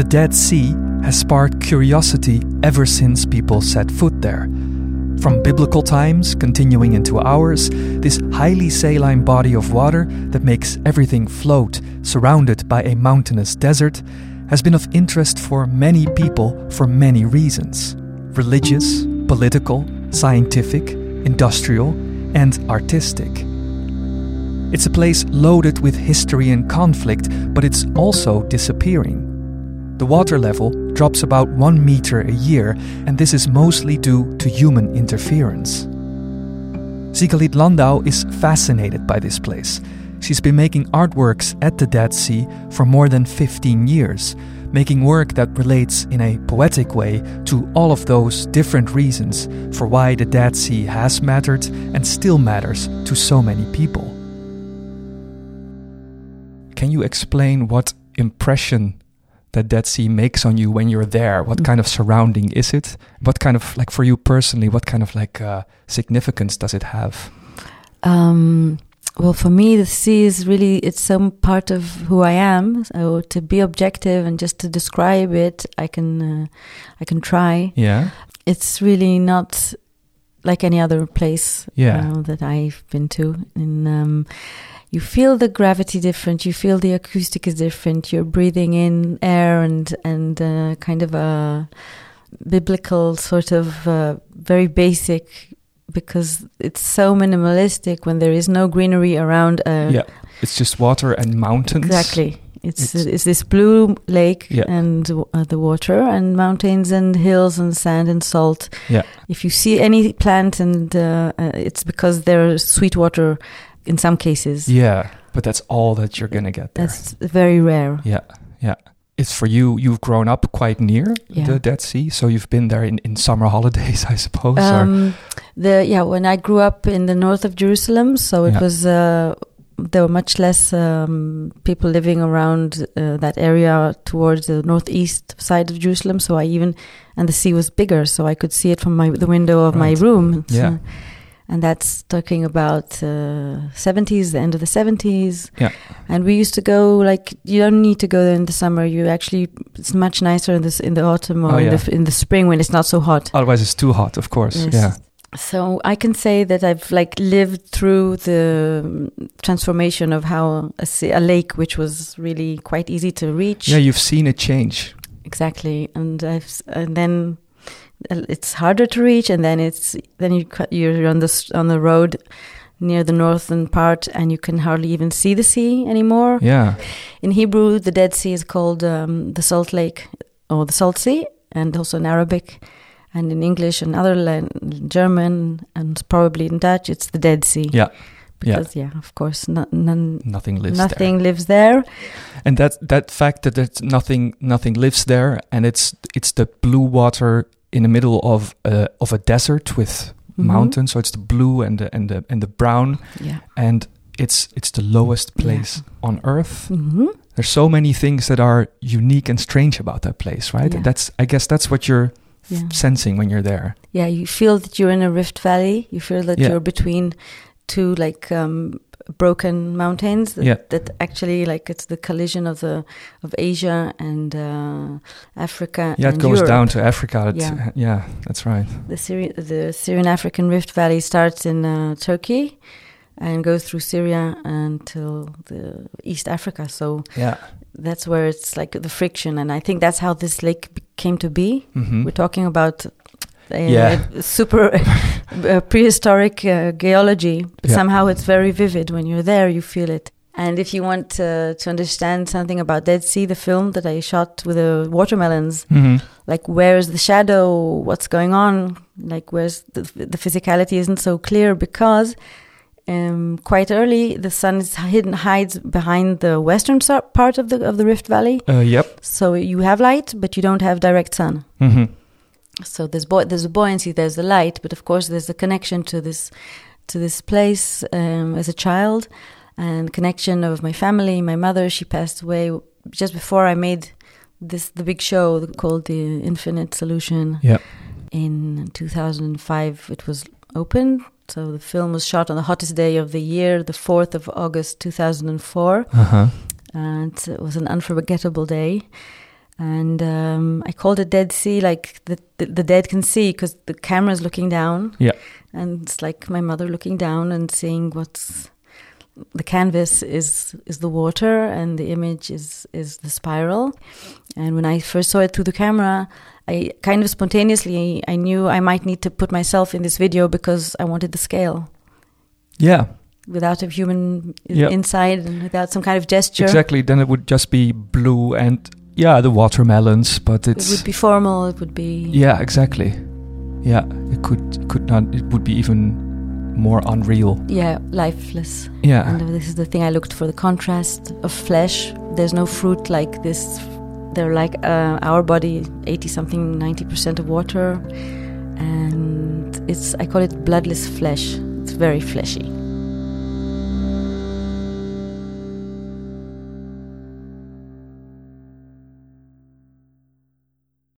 The Dead Sea has sparked curiosity ever since people set foot there. From biblical times continuing into ours, this highly saline body of water that makes everything float, surrounded by a mountainous desert, has been of interest for many people for many reasons religious, political, scientific, industrial, and artistic. It's a place loaded with history and conflict, but it's also disappearing. The water level drops about one meter a year, and this is mostly due to human interference. Sigalit Landau is fascinated by this place. She's been making artworks at the Dead Sea for more than 15 years, making work that relates in a poetic way to all of those different reasons for why the Dead Sea has mattered and still matters to so many people. Can you explain what impression that Dead Sea makes on you when you're there? What kind of surrounding is it? What kind of like for you personally? What kind of like uh, significance does it have? Um, well, for me, the sea is really it's some part of who I am. So to be objective and just to describe it, I can uh, I can try. Yeah, It's really not like any other place Yeah. uh, that I've been to. And um, you feel the gravity different. You feel the acoustic is different. You're breathing in air and and uh, kind of a biblical sort of uh, very basic because it's so minimalistic when there is no greenery around. Uh, yeah. It's just water and mountains. Exactly. It's, It's- it's this blue lake Yeah. and uh, the water and mountains and hills and sand and salt. Yeah. If you see any plant and uh, uh, it's because there's sweet water in some cases. Yeah, but that's all that you're gonna get there. That's very rare. Yeah, yeah. It's for you. You've grown up quite near Yeah. the Dead Sea, so you've been there in, in summer holidays, I suppose. Um, the yeah, when I grew up in the north of Jerusalem, so it Yeah. was uh, there were much less um, people living around uh, that area towards the northeast side of Jerusalem. So I even and the sea was bigger, so I could see it from my the window of my Right. room. So- Yeah. And that's talking about uh, 70s, the end of the 70s. Yeah. And we used to go like you don't need to go there in the summer. You actually it's much nicer in this in the autumn or Oh, in, yeah. the, in the spring when it's not so hot. Otherwise, it's too hot, of course. Yes. Yeah, So I can say that I've like lived through the um, transformation of how a, a lake, which was really quite easy to reach, yeah. You've seen it change. exactly, and I've and then it's harder to reach, and then it's then you you're on the on the road near the northern part, and you can hardly even see the sea anymore. Yeah, In Hebrew, the Dead Sea is called um, the Salt Lake or the Salt Sea, and also in Arabic. And in English and other lan- German and probably in Dutch, it's the Dead Sea. Yeah. Yeah. Because, yeah, of course, no, none, nothing lives nothing there. lives there. And that that fact that there's nothing nothing lives there, and it's it's the blue water in the middle of a of a desert with Mhm. mountains. So it's the blue and the and the and the brown, Yeah. and it's it's the lowest Yeah. place on earth. hmm there's so many things that are unique and strange about that place, right? Yeah. That's I guess that's what you're f- Yeah. sensing when you're there. Yeah, you feel that you're in a rift valley. You feel that Yeah. you're between two like um, broken mountains. That, Yeah. that actually like it's the collision of the of Asia and uh, Africa. Yeah, it goes Europe. down to Africa. Yeah. yeah, that's right. The Syrian the Syrian African Rift Valley starts in uh, Turkey and goes through Syria until the East Africa. So Yeah. that's where it's like the friction, and I think that's how this lake came to be. hmm We're talking about uh, Yeah. super uh, prehistoric uh, geology, but Yeah. somehow it's very vivid when you're there. You feel it. And if you want uh, to understand something about Dead Sea, the film that I shot with the watermelons, hmm like where's the shadow, what's going on, like where's the, the physicality isn't so clear because um, quite early the sun is hidden hides behind the western part of the of the Rift Valley, Uh, yep. so you have light, but you don't have direct sun. hmm So there's there's a buoyancy, there's a light, but of course there's a connection to this to this place um, as a child, and connection of my family. My mother, she passed away just before I made this the big show called the Infinite Solution. Yeah. In 2005, it was opened. So the film was shot on the hottest day of the year, the 4th of August 2004 Uh huh. and it was an unforgettable day. And um, I called it Dead Sea, like the the, the dead can see because the camera's looking down. Yeah. and it's like my mother looking down and seeing what's the canvas is is the water and the image is is the spiral. And when I first saw it through the camera, I kind of spontaneously I knew I might need to put myself in this video because I wanted the scale Yeah, without a human Yeah. inside and without some kind of gesture. exactly. Then it would just be blue and yeah, the watermelons, but it's. It would be formal. It would be yeah, exactly. Yeah, it could could not. It would be even more unreal. yeah lifeless. Yeah, And this is the thing I looked for the contrast of flesh. There's no fruit like this. They're like uh, our body, 80 something, 90% of water. And it's, I call it bloodless flesh. It's very fleshy.